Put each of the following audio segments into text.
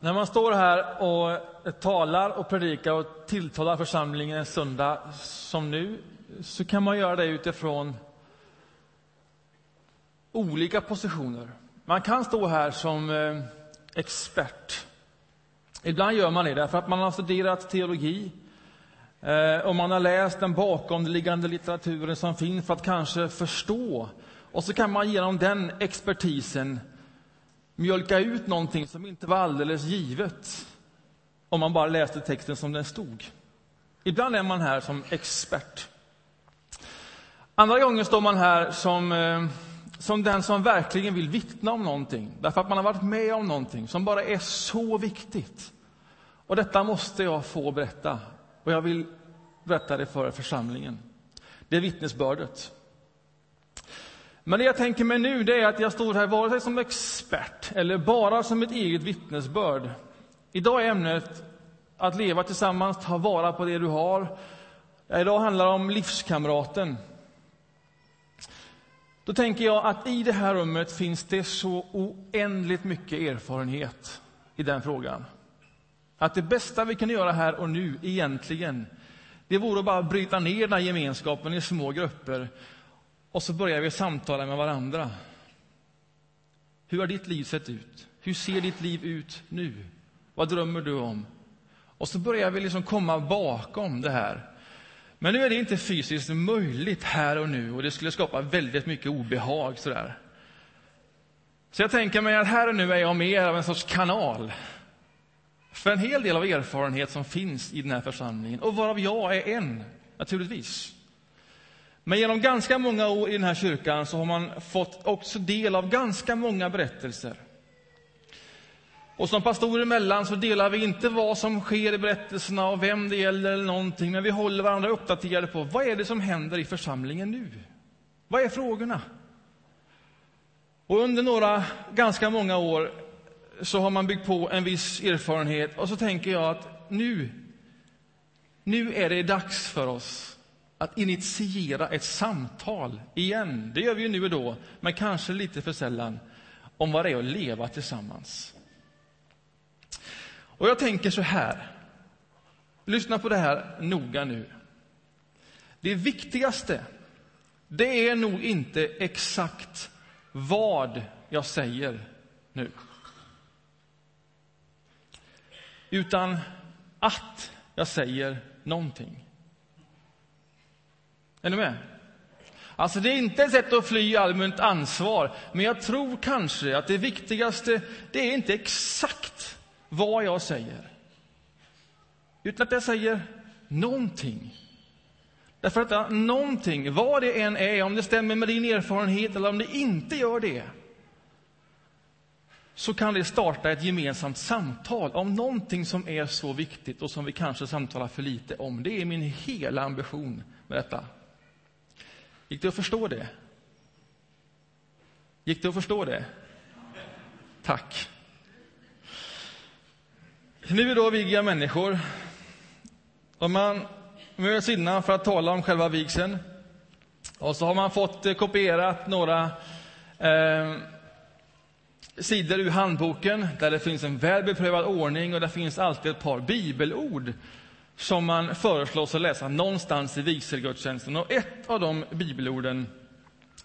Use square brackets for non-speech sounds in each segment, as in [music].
När man står här och talar och predikar och tilltalar församlingen en söndag som nu så kan man göra det utifrån olika positioner. Man kan stå här som eh, expert. Ibland gör man det därför att man har studerat teologi eh, och man har läst den bakomliggande litteraturen som finns för att kanske förstå. Och så kan man genom den expertisen mjölka ut någonting som inte var alldeles givet om man bara läste texten som den stod. Ibland är man här som expert. Andra gånger står man här som, eh, som den som verkligen vill vittna om någonting, därför att man har varit med om någonting som bara är så viktigt. Och detta måste jag få berätta, och jag vill berätta det för församlingen. Det är vittnesbördet. Men det jag tänker mig nu det är att jag står här vare sig som expert eller bara som ett eget vittnesbörd. Idag är ämnet att leva tillsammans, ta vara på det du har. Idag handlar det om livskamraten. Då tänker jag att i det här rummet finns det så oändligt mycket erfarenhet i den frågan. Att det bästa vi kan göra här och nu egentligen, det vore att bara bryta ner den här gemenskapen i små grupper och så börjar vi samtala med varandra. Hur har ditt liv sett ut? Hur ser ditt liv ut nu? Vad drömmer du om? Och så börjar vi liksom komma bakom det här. Men nu är det inte fysiskt möjligt här och nu och det skulle skapa väldigt mycket obehag. Sådär. Så jag tänker mig att här och nu är jag mer av en sorts kanal för en hel del av erfarenhet som finns i den här församlingen och varav jag är en, naturligtvis. Men genom ganska många år i den här kyrkan så har man fått också del av ganska många berättelser. Och som pastorer emellan så delar vi inte vad som sker i berättelserna och vem det gäller eller någonting, men vi håller varandra uppdaterade på vad är det som händer i församlingen nu? Vad är frågorna? Och under några ganska många år så har man byggt på en viss erfarenhet och så tänker jag att nu, nu är det dags för oss att initiera ett samtal igen. Det gör vi ju nu och då, men kanske lite för sällan, om vad det är att leva tillsammans. Och jag tänker så här. Lyssna på det här noga nu. Det viktigaste, det är nog inte exakt vad jag säger nu. Utan att jag säger någonting. Är ni med? Alltså det är inte ett sätt att fly allmänt ansvar, men jag tror kanske att det viktigaste, det är inte exakt vad jag säger. Utan att jag säger någonting. Därför att någonting, vad det än är, om det stämmer med din erfarenhet eller om det inte gör det, så kan det starta ett gemensamt samtal om någonting som är så viktigt och som vi kanske samtalar för lite om. Det är min hela ambition med detta. Gick det att förstå det? Gick det att förstå det? Tack. Nu är då viger människor. Och man möts innan för att tala om själva vigseln. Och så har man fått eh, kopierat några eh, sidor ur handboken där det finns en väl beprövad ordning och där finns alltid ett par bibelord som man föreslås att läsa någonstans i vigselgudstjänsten. Och ett av de bibelorden,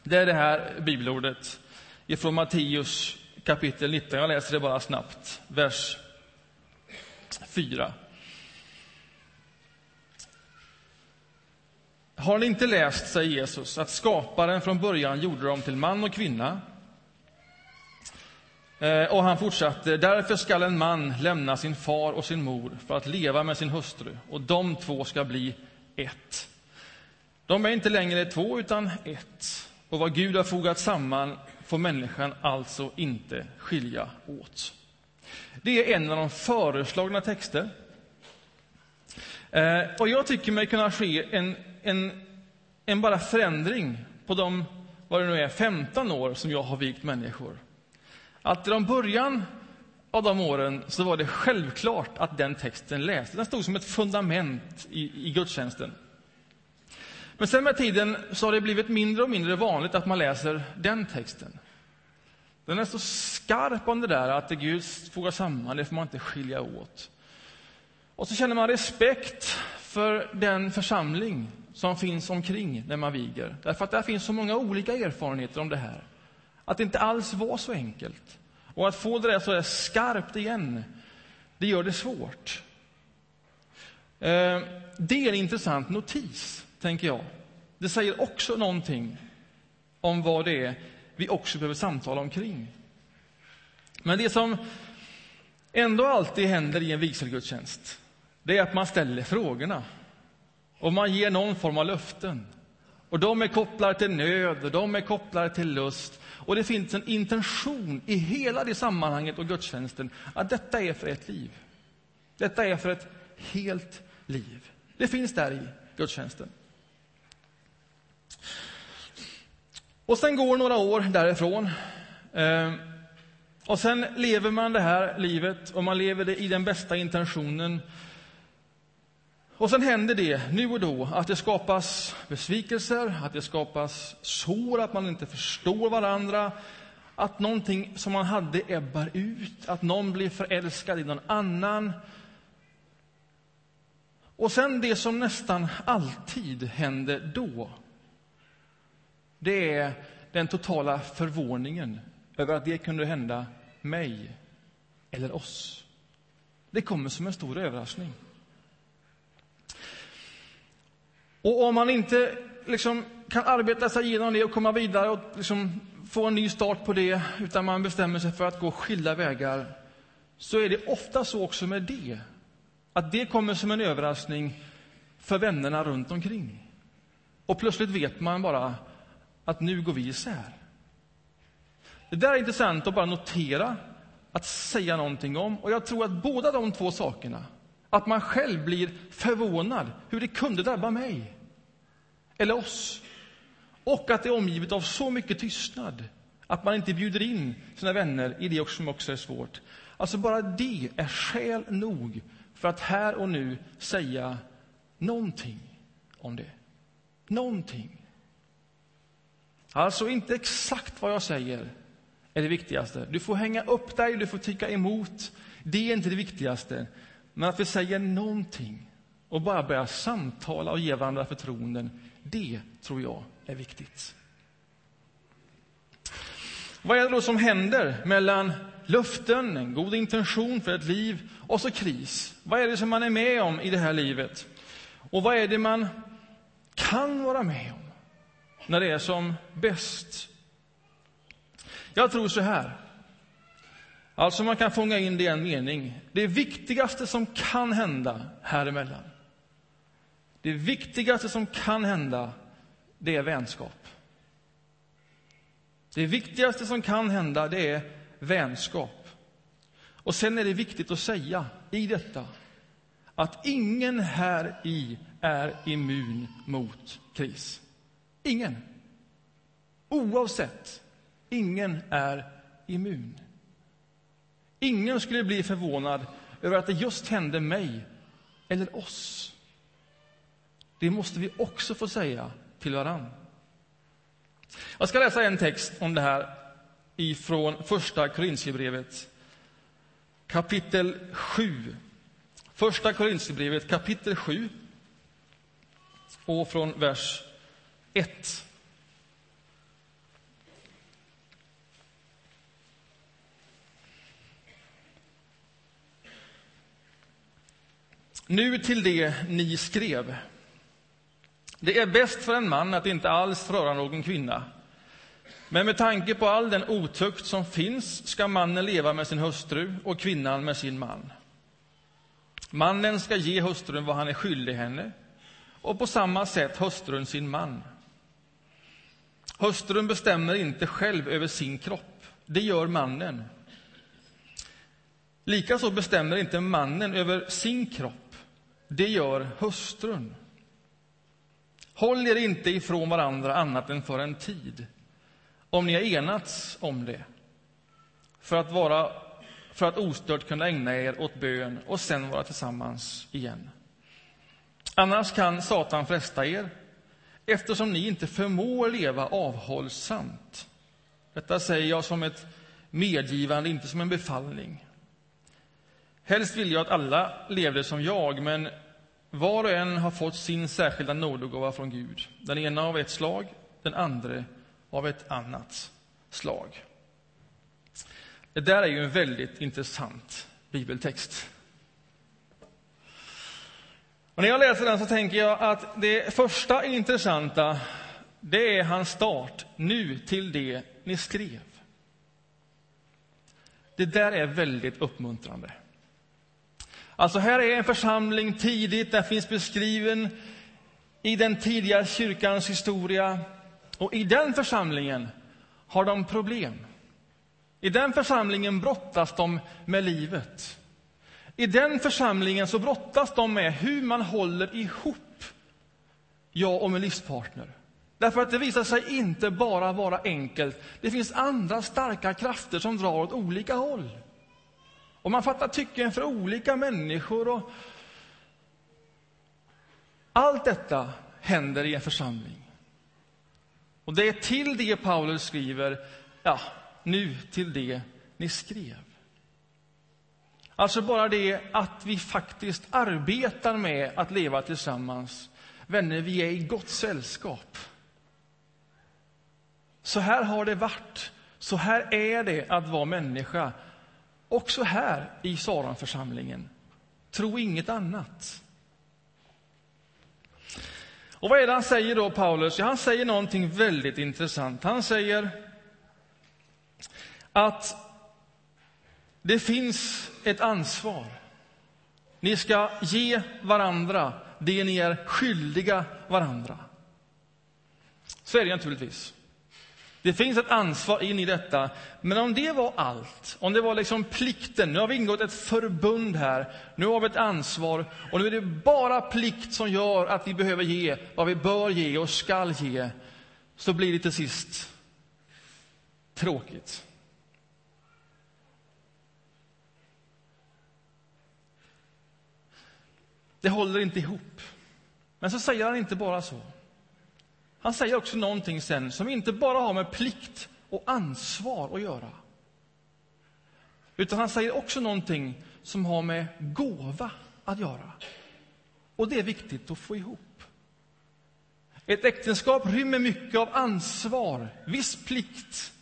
det är det här bibelordet ifrån Matteus kapitel 19. Jag läser det bara snabbt, vers 4. Har ni inte läst, säger Jesus, att skaparen från början gjorde dem till man och kvinna Eh, och han fortsatte, därför skall en man lämna sin far och sin mor för att leva med sin hustru, och de två ska bli ett. De är inte längre två, utan ett. Och vad Gud har fogat samman får människan alltså inte skilja åt. Det är en av de föreslagna texter. Eh, och jag tycker mig kunna ske en, en, en bara förändring på de, vad det nu är, 15 år som jag har vikt människor att i början av de åren så var det självklart att den texten lästes. Den stod som ett fundament i, i gudstjänsten. Men sen med tiden så har det blivit mindre och mindre vanligt att man läser den texten. Den är så skarp om det där att det Gud fogar samman, det får man inte skilja åt. Och så känner man respekt för den församling som finns omkring när man viger. Därför att där finns så många olika erfarenheter om det här. Att det inte alls var så enkelt. Och att få det där så där skarpt igen, det gör det svårt. Eh, det är en intressant notis, tänker jag. Det säger också någonting om vad det är vi också behöver samtala omkring. Men det som ändå alltid händer i en vigselgudstjänst, det är att man ställer frågorna. Och man ger någon form av löften. Och de är kopplade till nöd, och de är kopplade till lust. Och det finns en intention i hela det sammanhanget och gudstjänsten att detta är för ett liv. Detta är för ett helt liv. Det finns där i gudstjänsten. Och sen går några år därifrån. Ehm, och sen lever man det här livet och man lever det i den bästa intentionen. Och sen händer det nu och då att det skapas besvikelser, att det skapas sår, att man inte förstår varandra, att någonting som man hade ebbar ut, att någon blir förälskad i någon annan. Och sen det som nästan alltid händer då, det är den totala förvåningen över att det kunde hända mig eller oss. Det kommer som en stor överraskning. Och om man inte liksom kan arbeta sig igenom det och komma vidare och liksom få en ny start på det, utan man bestämmer sig för att gå skilda vägar, så är det ofta så också med det. Att det kommer som en överraskning för vännerna runt omkring. Och plötsligt vet man bara att nu går vi isär. Det där är intressant att bara notera, att säga någonting om. Och jag tror att båda de två sakerna, att man själv blir förvånad hur det kunde drabba mig, eller oss, och att det är omgivet av så mycket tystnad att man inte bjuder in sina vänner i det som också är svårt. Alltså bara det är skäl nog för att här och nu säga någonting om det. Någonting. Alltså inte exakt vad jag säger är det viktigaste. Du får hänga upp dig, du får tycka emot. Det är inte det viktigaste. Men att vi säger någonting och bara börjar samtala och ge varandra förtroenden, det tror jag är viktigt. Vad är det då som händer mellan löften, en god intention för ett liv och så kris? Vad är det som man är med om i det här livet? Och vad är det man kan vara med om? när det är som bäst. Jag tror så här. Alltså man kan fånga in det i en mening. Det viktigaste som kan hända här emellan. Det viktigaste som kan hända, det är vänskap. Det viktigaste som kan hända, det är vänskap. Och sen är det viktigt att säga i detta att ingen här i är immun mot kris. Ingen. Oavsett. Ingen är immun. Ingen skulle bli förvånad över att det just hände mig eller oss. Det måste vi också få säga till varann. Jag ska läsa en text om det här ifrån Första Korintierbrevet, kapitel 7. Första Korintierbrevet, kapitel 7, och från vers 1. Nu till det ni skrev. Det är bäst för en man att inte alls röra någon kvinna. Men med tanke på all den otukt som finns ska mannen leva med sin hustru och kvinnan med sin man. Mannen ska ge hustrun vad han är skyldig henne och på samma sätt hustrun sin man. Hustrun bestämmer inte själv över sin kropp. Det gör mannen. Likaså bestämmer inte mannen över sin kropp. Det gör hustrun. Håll er inte ifrån varandra annat än för en tid, om ni har enats om det, för att, vara, för att ostört kunna ägna er åt bön och sen vara tillsammans igen. Annars kan Satan fresta er eftersom ni inte förmår leva avhållsamt. Detta säger jag som ett medgivande, inte som en befallning. Helst vill jag att alla levde som jag, men var och en har fått sin särskilda nådegåva från Gud. Den ena av ett slag, den andra av ett annat slag. Det där är ju en väldigt intressant bibeltext. Och när jag läser den så tänker jag att det första intressanta, det är hans start, nu till det ni skrev. Det där är väldigt uppmuntrande. Alltså här är en församling tidigt, den finns beskriven i den tidiga kyrkans historia. Och i den församlingen har de problem. I den församlingen brottas de med livet. I den församlingen så brottas de med hur man håller ihop, jag och min livspartner. Därför att det visar sig inte bara vara enkelt. Det finns andra starka krafter som drar åt olika håll. Och man fattar tycken för olika människor. Och allt detta händer i en församling. Och det är till det Paulus skriver, ja, nu till det ni skrev. Alltså bara det att vi faktiskt arbetar med att leva tillsammans. Vänner, vi är i gott sällskap. Så här har det varit. Så här är det att vara människa. Också här i Saronförsamlingen. Tro inget annat. Och vad är det han säger då, Paulus? Ja, han säger någonting väldigt intressant. Han säger att det finns ett ansvar. Ni ska ge varandra det ni är skyldiga varandra. Så är det naturligtvis. Det finns ett ansvar in i detta. Men om det var allt, om det var liksom plikten, nu har vi ingått ett förbund här, nu har vi ett ansvar och nu är det bara plikt som gör att vi behöver ge vad vi bör ge och skall ge, så blir det till sist tråkigt. Det håller inte ihop. Men så säger han inte bara så. Han säger också någonting sen som inte bara har med plikt och ansvar att göra. Utan han säger också någonting som har med gåva att göra. Och det är viktigt att få ihop. Ett äktenskap rymmer mycket av ansvar, viss plikt.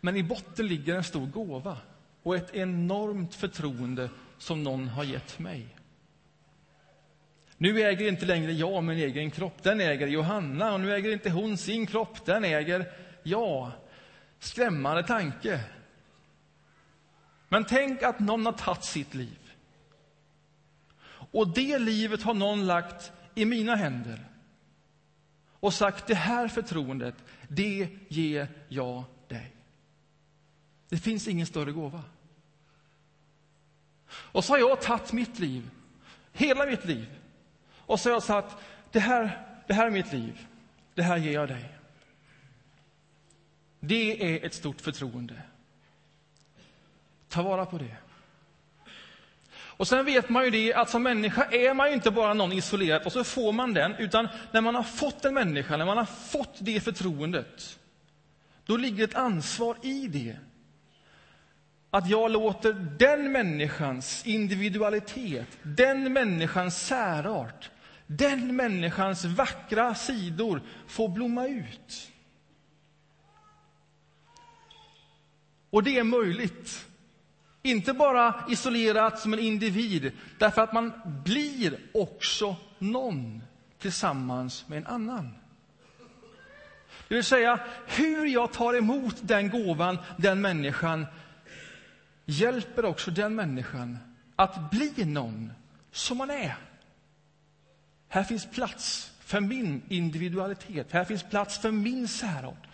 Men i botten ligger en stor gåva och ett enormt förtroende som någon har gett mig. Nu äger inte längre jag min egen kropp, den äger Johanna. Och nu äger inte hon sin kropp, den äger jag. Skrämmande tanke. Men tänk att någon har tagit sitt liv. Och det livet har någon lagt i mina händer och sagt det här förtroendet, det ger jag dig. Det finns ingen större gåva. Och så har jag tagit mitt liv, hela mitt liv, och så har jag sagt, det här, det här är mitt liv. Det här ger jag dig. Det är ett stort förtroende. Ta vara på det. Och sen vet man ju det att som människa är man ju inte bara någon isolerad och så får man den, utan när man har fått en människa, när man har fått det förtroendet, då ligger ett ansvar i det. Att jag låter den människans individualitet, den människans särart, den människans vackra sidor får blomma ut. Och det är möjligt. Inte bara isolerat som en individ, därför att man blir också någon tillsammans med en annan. Det vill säga, hur jag tar emot den gåvan, den människan, hjälper också den människan att bli någon som man är. Här finns plats för min individualitet, här finns plats för min särart.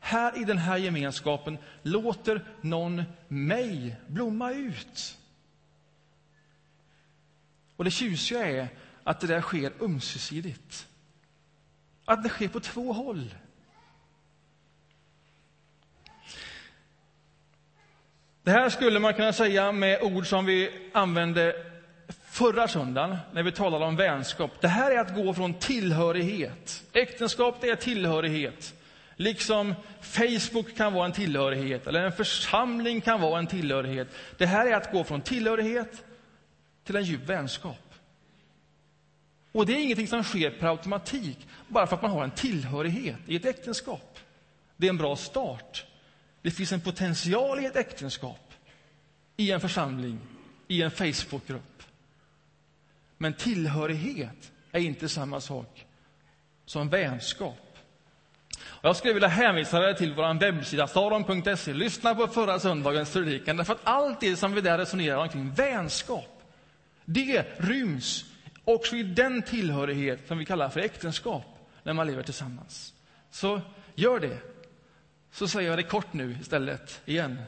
Här i den här gemenskapen låter någon mig blomma ut. Och det tjusiga är att det där sker ömsesidigt. Att det sker på två håll. Det här skulle man kunna säga med ord som vi använde förra söndagen när vi talade om vänskap. Det här är att gå från tillhörighet. Äktenskap det är tillhörighet. Liksom Facebook kan vara en tillhörighet, eller en församling kan vara en tillhörighet. Det här är att gå från tillhörighet till en djup vänskap. Och det är ingenting som sker per automatik, bara för att man har en tillhörighet i ett äktenskap. Det är en bra start. Det finns en potential i ett äktenskap, i en församling, i en Facebookgrupp. Men tillhörighet är inte samma sak som vänskap. Jag skulle vilja hänvisa dig till vår webbsida saron.se. Lyssna på förra söndagens predikan, därför att allt det som vi där resonerar omkring, vänskap, det ryms också i den tillhörighet som vi kallar för äktenskap, när man lever tillsammans. Så gör det. Så säger jag det kort nu istället, igen.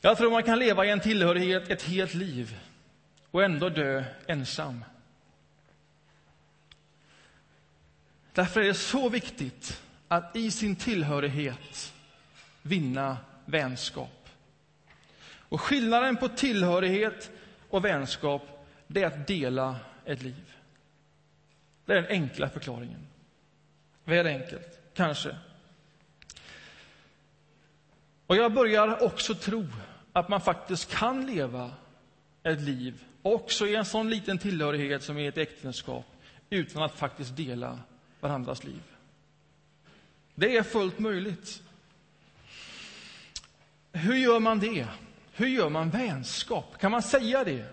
Jag tror man kan leva i en tillhörighet ett helt liv och ändå dö ensam. Därför är det så viktigt att i sin tillhörighet vinna vänskap. Och skillnaden på tillhörighet och vänskap, det är att dela ett liv. Det är den enkla förklaringen. Väl enkelt, kanske. Och jag börjar också tro att man faktiskt kan leva ett liv, också i en sån liten tillhörighet som i ett äktenskap, utan att faktiskt dela varandras liv. Det är fullt möjligt. Hur gör man det? Hur gör man vänskap? Kan man säga det?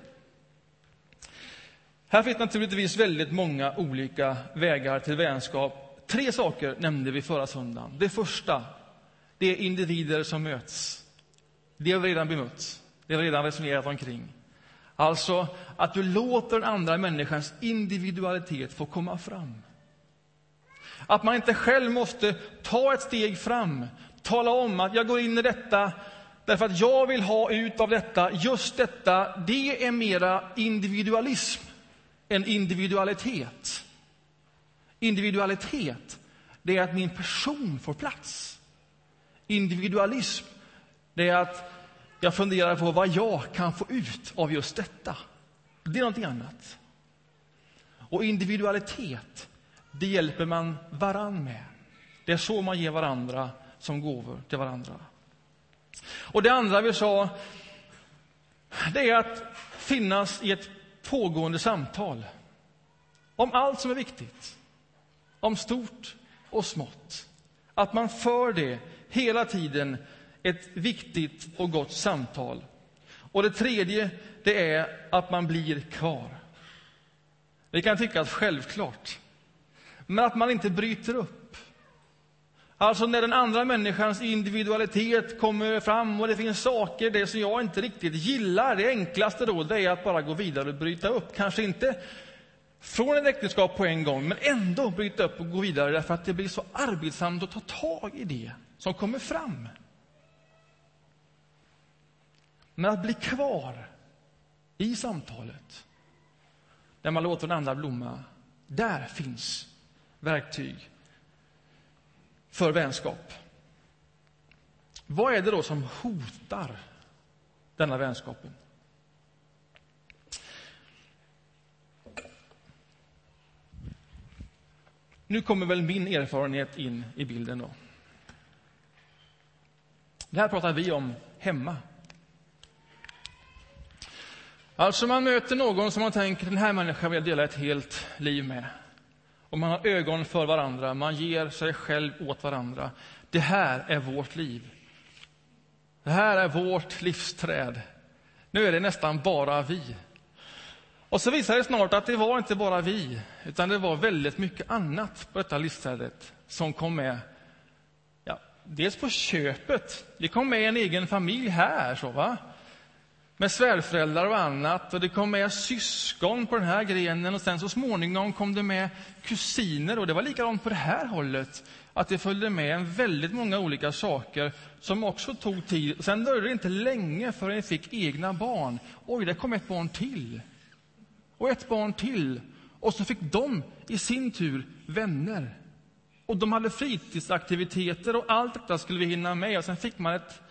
Här finns naturligtvis väldigt många olika vägar till vänskap. Tre saker nämnde vi förra söndagen. Det första, det är individer som möts. Det har vi redan bemött. Det har vi redan resonerat omkring. Alltså att du låter den andra människans individualitet få komma fram. Att man inte själv måste ta ett steg fram, tala om att jag går in i detta därför att jag vill ha ut av detta just detta. Det är mera individualism än individualitet. Individualitet, det är att min person får plats. Individualism, det är att jag funderar på vad jag kan få ut av just detta. Det är någonting annat. Och individualitet, det hjälper man varann med. Det är så man ger varandra som gåvor till varandra. Och det andra vi sa, det är att finnas i ett pågående samtal om allt som är viktigt, om stort och smått. Att man för det hela tiden, ett viktigt och gott samtal. Och det tredje, det är att man blir kvar. Det kan tyckas självklart men att man inte bryter upp. Alltså när den andra människans individualitet kommer fram och det finns saker det som jag inte riktigt gillar. Det enklaste då det är att bara gå vidare och bryta upp. Kanske inte från ett äktenskap på en gång, men ändå bryta upp och gå vidare därför att det blir så arbetsamt att ta tag i det som kommer fram. Men att bli kvar i samtalet, där man låter den andra blomma, där finns verktyg för vänskap. Vad är det då som hotar denna vänskapen? Nu kommer väl min erfarenhet in i bilden. då. Det här pratar vi om hemma. Alltså man möter någon som man tänker den här människan vill dela ett helt liv med och man har ögon för varandra, man ger sig själv åt varandra. Det här är vårt liv. Det här är vårt livsträd. Nu är det nästan bara vi. Och så visade det snart att det var inte bara vi, utan det var väldigt mycket annat på detta livsträdet som kom med. Ja, dels på köpet. Vi kom med en egen familj här. så va? Med svärföräldrar och annat. Och det kom med syskon på den här grenen och sen så småningom kom det med kusiner. Och det var likadant på det här hållet. Att det följde med en väldigt många olika saker som också tog tid. Sen dröjde det inte länge förrän jag fick egna barn. Oj, det kom ett barn till. Och ett barn till. Och så fick de i sin tur vänner. Och de hade fritidsaktiviteter och allt detta skulle vi hinna med. Och sen fick man ett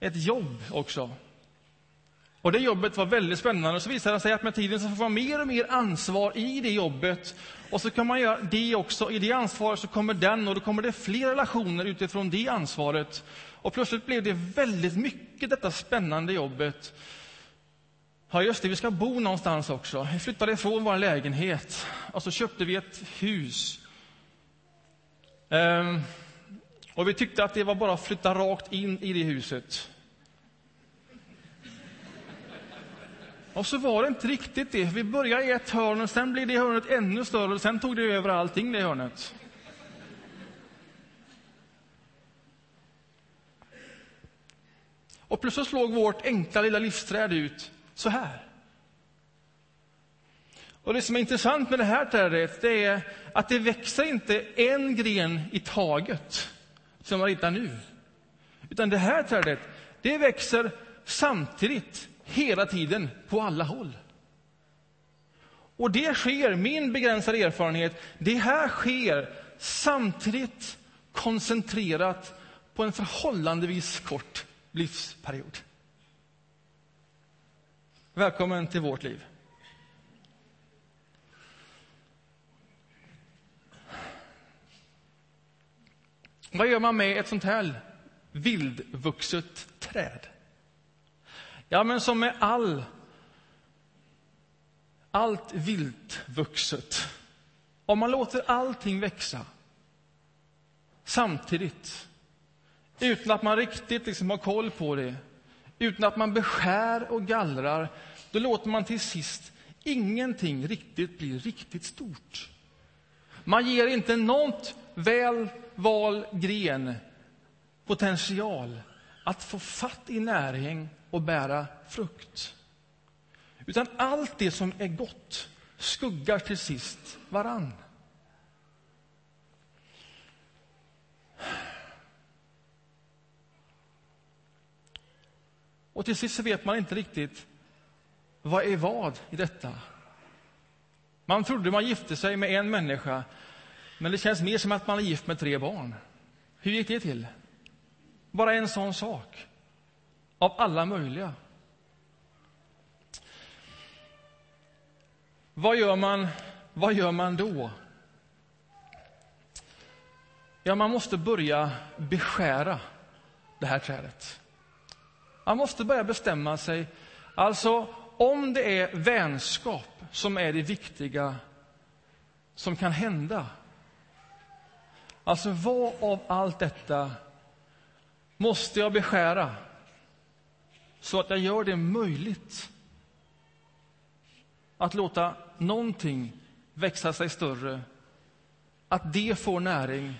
ett jobb också. Och det jobbet var väldigt spännande. Och Så visade det sig att med tiden så får man mer och mer ansvar i det jobbet. Och så kan man göra det också. I det ansvaret så kommer den och då kommer det fler relationer utifrån det ansvaret. Och plötsligt blev det väldigt mycket detta spännande jobbet. Ja, just det, vi ska bo någonstans också. Vi flyttade ifrån vår lägenhet och så köpte vi ett hus. Ehm, och vi tyckte att det var bara att flytta rakt in i det huset. Och så var det inte riktigt det. Vi började i ett hörn och sen blev det hörnet ännu större och sen tog det över allting det hörnet. Och plötsligt slog vårt enkla lilla livsträd ut så här. Och det som är intressant med det här trädet det är att det växer inte en gren i taget, som man hittar nu. Utan det här trädet, det växer samtidigt, hela tiden, på alla håll. Och det sker, min begränsade erfarenhet, det här sker samtidigt koncentrerat på en förhållandevis kort livsperiod. Välkommen till vårt liv. Vad gör man med ett sånt här vildvuxet träd? Ja, men som med all, allt vildvuxet. Om man låter allting växa samtidigt utan att man riktigt liksom har koll på det, utan att man beskär och gallrar, då låter man till sist ingenting riktigt bli riktigt stort. Man ger inte något väl val gren potential att få fatt i näring och bära frukt. Utan allt det som är gott skuggar till sist varann. Och till sist så vet man inte riktigt vad är vad i detta. Man trodde man gifte sig med en människa, men det känns mer som att man är gift med tre barn. Hur gick det till? Bara en sån sak. Av alla möjliga. Vad gör man, vad gör man då? Ja, man måste börja beskära det här trädet. Man måste börja bestämma sig. Alltså, om det är vänskap som är det viktiga som kan hända. Alltså, vad av allt detta måste jag beskära så att jag gör det möjligt att låta någonting växa sig större, att det får näring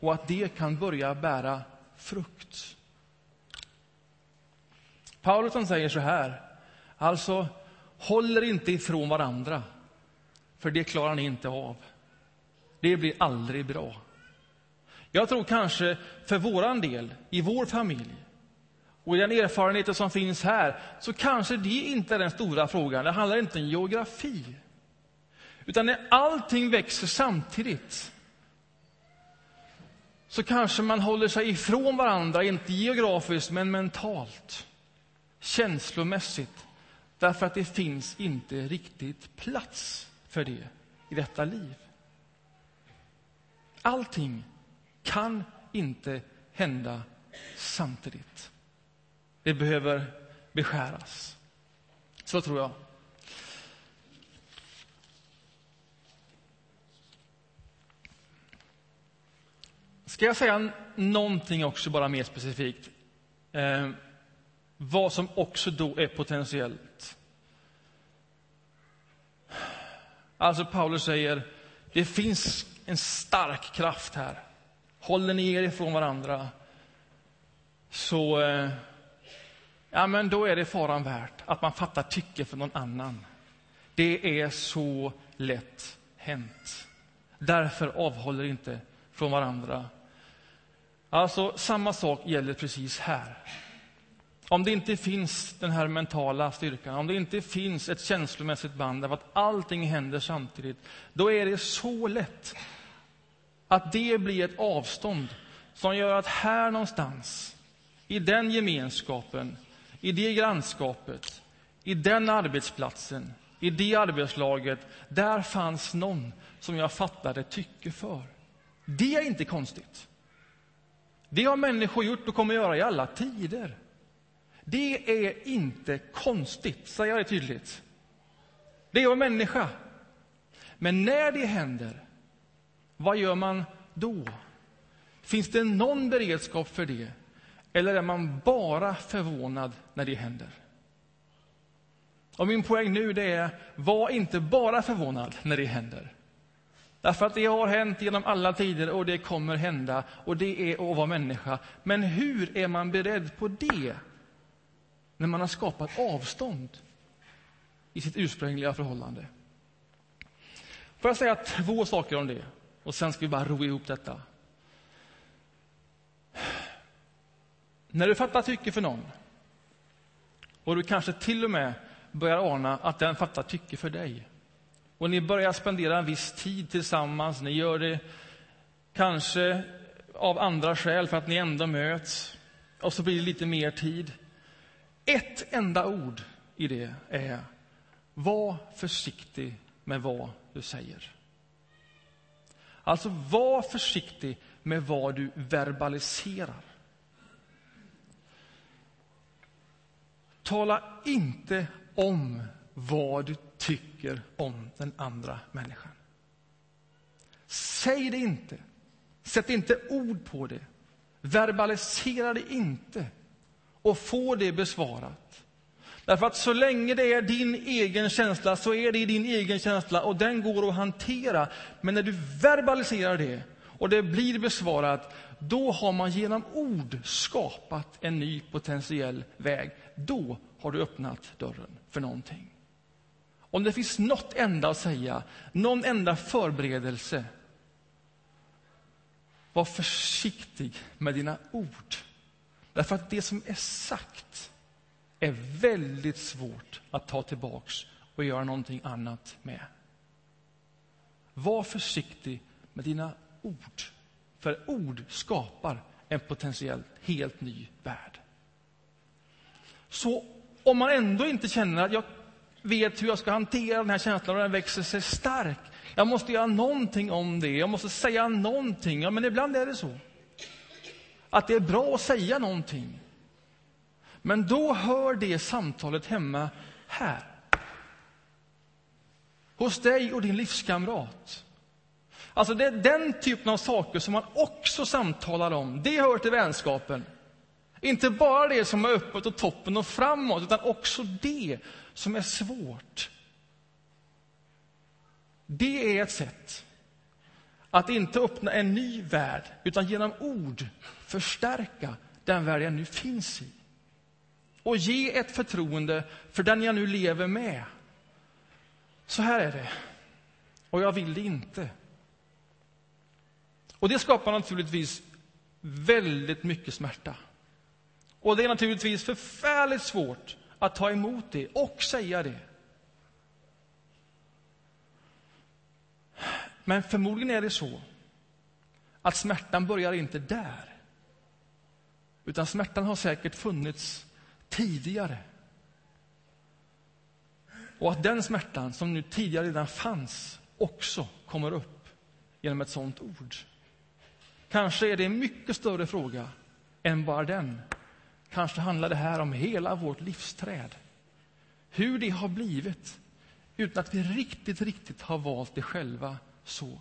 och att det kan börja bära frukt. Paulus säger så här, alltså håller inte ifrån varandra, för det klarar ni inte av. Det blir aldrig bra. Jag tror kanske för våran del, i vår familj och i den erfarenheten som finns här, så kanske det inte är den stora frågan. Det handlar inte om geografi. Utan när allting växer samtidigt så kanske man håller sig ifrån varandra, inte geografiskt, men mentalt känslomässigt därför att det finns inte riktigt plats för det i detta liv. Allting kan inte hända samtidigt. Det behöver beskäras. Så tror jag. Ska jag säga någonting också, bara mer specifikt? Eh, vad som också då är potentiellt. Alltså Paulus säger, det finns en stark kraft här. Håller ni er ifrån varandra, så eh, ja, men då är det faran värt att man fattar tycke för någon annan. Det är så lätt hänt. Därför avhåller inte från varandra. Alltså, samma sak gäller precis här. Om det inte finns den här mentala styrkan, om det inte finns ett känslomässigt band av att allting händer samtidigt, då är det så lätt att det blir ett avstånd som gör att här någonstans, i den gemenskapen, i det grannskapet, i den arbetsplatsen, i det arbetslaget, där fanns någon som jag fattade tycke för. Det är inte konstigt. Det har människor gjort och kommer göra i alla tider. Det är inte konstigt, säger jag det tydligt. Det är att människa. Men när det händer, vad gör man då? Finns det någon beredskap för det? Eller är man bara förvånad när det händer? Och min poäng nu det är, var inte bara förvånad när det händer. Därför att det har hänt genom alla tider och det kommer hända och det är att vara människa. Men hur är man beredd på det när man har skapat avstånd i sitt ursprungliga förhållande? Får jag säga två saker om det och sen ska vi bara ro ihop detta. När du fattar tycke för någon och du kanske till och med börjar ana att den fattar tycke för dig och ni börjar spendera en viss tid tillsammans, ni gör det kanske av andra skäl för att ni ändå möts och så blir det lite mer tid. Ett enda ord i det är var försiktig med vad du säger. Alltså, var försiktig med vad du verbaliserar. Tala inte om vad du tycker om den andra människan. Säg det inte. Sätt inte ord på det. Verbalisera det inte och få det besvarat. Därför att så länge det är din egen känsla så är det din egen känsla och den går att hantera. Men när du verbaliserar det och det blir besvarat, då har man genom ord skapat en ny potentiell väg. Då har du öppnat dörren för någonting. Om det finns något enda att säga, någon enda förberedelse, var försiktig med dina ord. Därför att det som är sagt är väldigt svårt att ta tillbaks och göra någonting annat med. Var försiktig med dina ord, för ord skapar en potentiellt helt ny värld. Så om man ändå inte känner att jag vet hur jag ska hantera den här känslan och den växer sig stark. Jag måste göra någonting om det, jag måste säga någonting. Ja, men ibland är det så. Att det är bra att säga någonting. Men då hör det samtalet hemma här. Hos dig och din livskamrat. Alltså det är den typen av saker som man också samtalar om. Det hör till vänskapen. Inte bara det som är öppet och toppen och framåt, utan också det som är svårt. Det är ett sätt att inte öppna en ny värld, utan genom ord förstärka den värld jag nu finns i. Och ge ett förtroende för den jag nu lever med. Så här är det, och jag vill det inte. Och det skapar naturligtvis väldigt mycket smärta. Och det är naturligtvis förfärligt svårt att ta emot det och säga det. Men förmodligen är det så att smärtan börjar inte där. Utan smärtan har säkert funnits tidigare. Och att den smärtan som nu tidigare redan fanns också kommer upp genom ett sånt ord. Kanske är det en mycket större fråga än bara den Kanske handlar det här om hela vårt livsträd. Hur det har blivit utan att vi riktigt, riktigt har valt det själva så.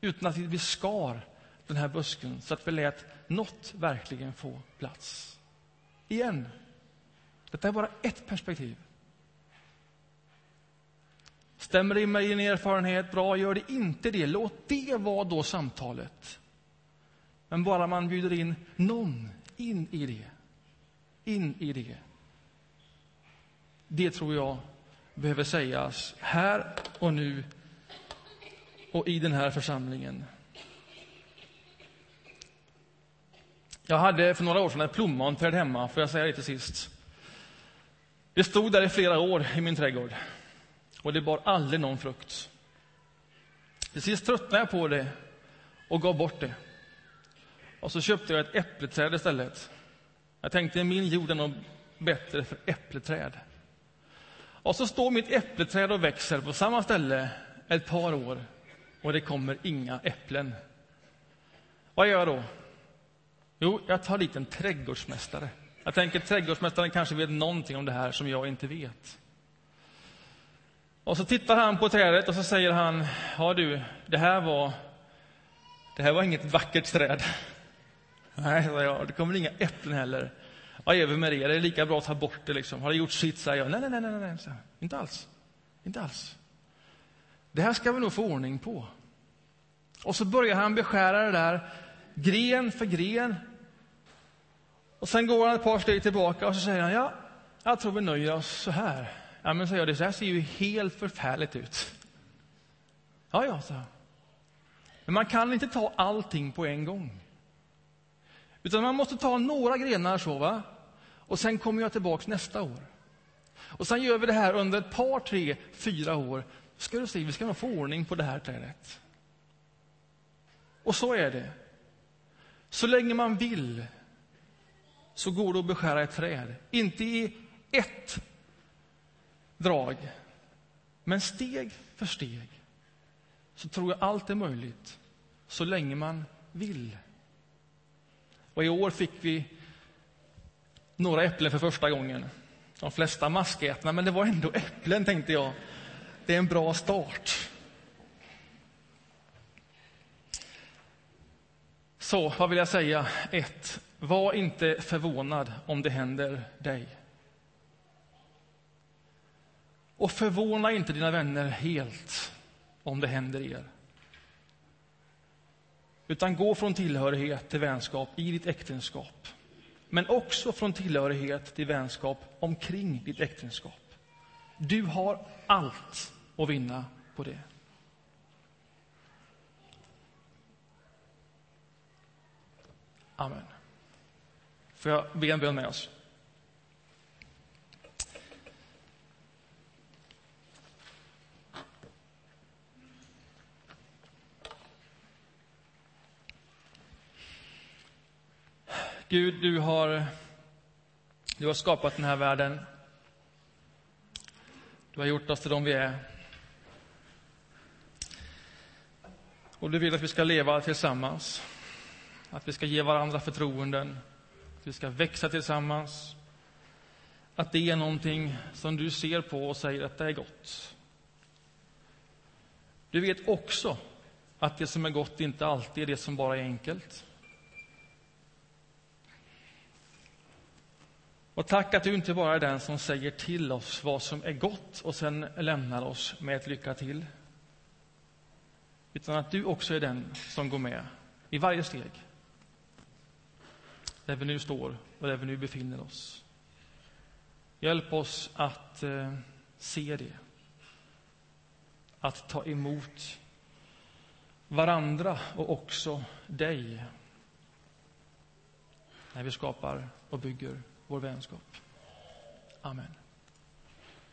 Utan att vi skar den här busken så att vi lät något verkligen få plats. Igen, detta är bara ett perspektiv. Stämmer det med din erfarenhet? Bra, gör det inte det. Låt det vara då samtalet. Men bara man bjuder in någon in i det in i det. Det tror jag behöver sägas här och nu och i den här församlingen. Jag hade för några år sedan ett plommonträd hemma, får jag säga det till sist. Det stod där i flera år i min trädgård och det bar aldrig någon frukt. Till sist tröttnade jag på det och gav bort det. Och så köpte jag ett äppleträd istället. Jag tänkte min jord är nog bättre för äppleträd. Och så står mitt äppleträd och växer på samma ställe ett par år och det kommer inga äpplen. Vad gör jag då? Jo, jag tar dit en trädgårdsmästare. Jag tänker trädgårdsmästaren kanske vet någonting om det här som jag inte vet. Och så tittar han på trädet och så säger han, ja du, det här var, det här var inget vackert träd. [laughs] Nej, sa jag, det kommer inga äpplen heller. Vad gör vi med det? Det är lika bra att ta bort det liksom. Har det gjort sitt? Säger jag. Nej, nej, nej, nej, nej. inte alls. Inte alls. Det här ska vi nog få ordning på. Och så börjar han beskära det där, gren för gren. Och sen går han ett par steg tillbaka och så säger han, ja, jag tror vi nöjer oss så här. Ja, men säger jag, det här ser ju helt förfärligt ut. Ja, ja, så. Men man kan inte ta allting på en gång. Utan man måste ta några grenar så, va? Och sen kommer jag tillbaks nästa år. Och sen gör vi det här under ett par, tre, fyra år. Ska du se, vi ska nog få ordning på det här trädet. Och så är det. Så länge man vill så går det att beskära ett träd. Inte i ett drag, men steg för steg. Så tror jag allt är möjligt, så länge man vill. Och i år fick vi några äpplen för första gången. De flesta maskätna, men det var ändå äpplen, tänkte jag. Det är en bra start. Så, vad vill jag säga? Ett, var inte förvånad om det händer dig. Och förvåna inte dina vänner helt om det händer er. Utan gå från tillhörighet till vänskap i ditt äktenskap. Men också från tillhörighet till vänskap omkring ditt äktenskap. Du har allt att vinna på det. Amen. Får jag be en bön med oss? Gud, du har, du har skapat den här världen. Du har gjort oss till de vi är. Och du vill att vi ska leva tillsammans. Att vi ska ge varandra förtroenden. Att vi ska växa tillsammans. Att det är någonting som du ser på och säger att det är gott. Du vet också att det som är gott inte alltid är det som bara är enkelt. Och tack att du inte bara är den som säger till oss vad som är gott och sen lämnar oss med ett lycka till. Utan att du också är den som går med i varje steg. Där vi nu står och där vi nu befinner oss. Hjälp oss att eh, se det. Att ta emot varandra och också dig. När vi skapar och bygger vår vänskap. Amen.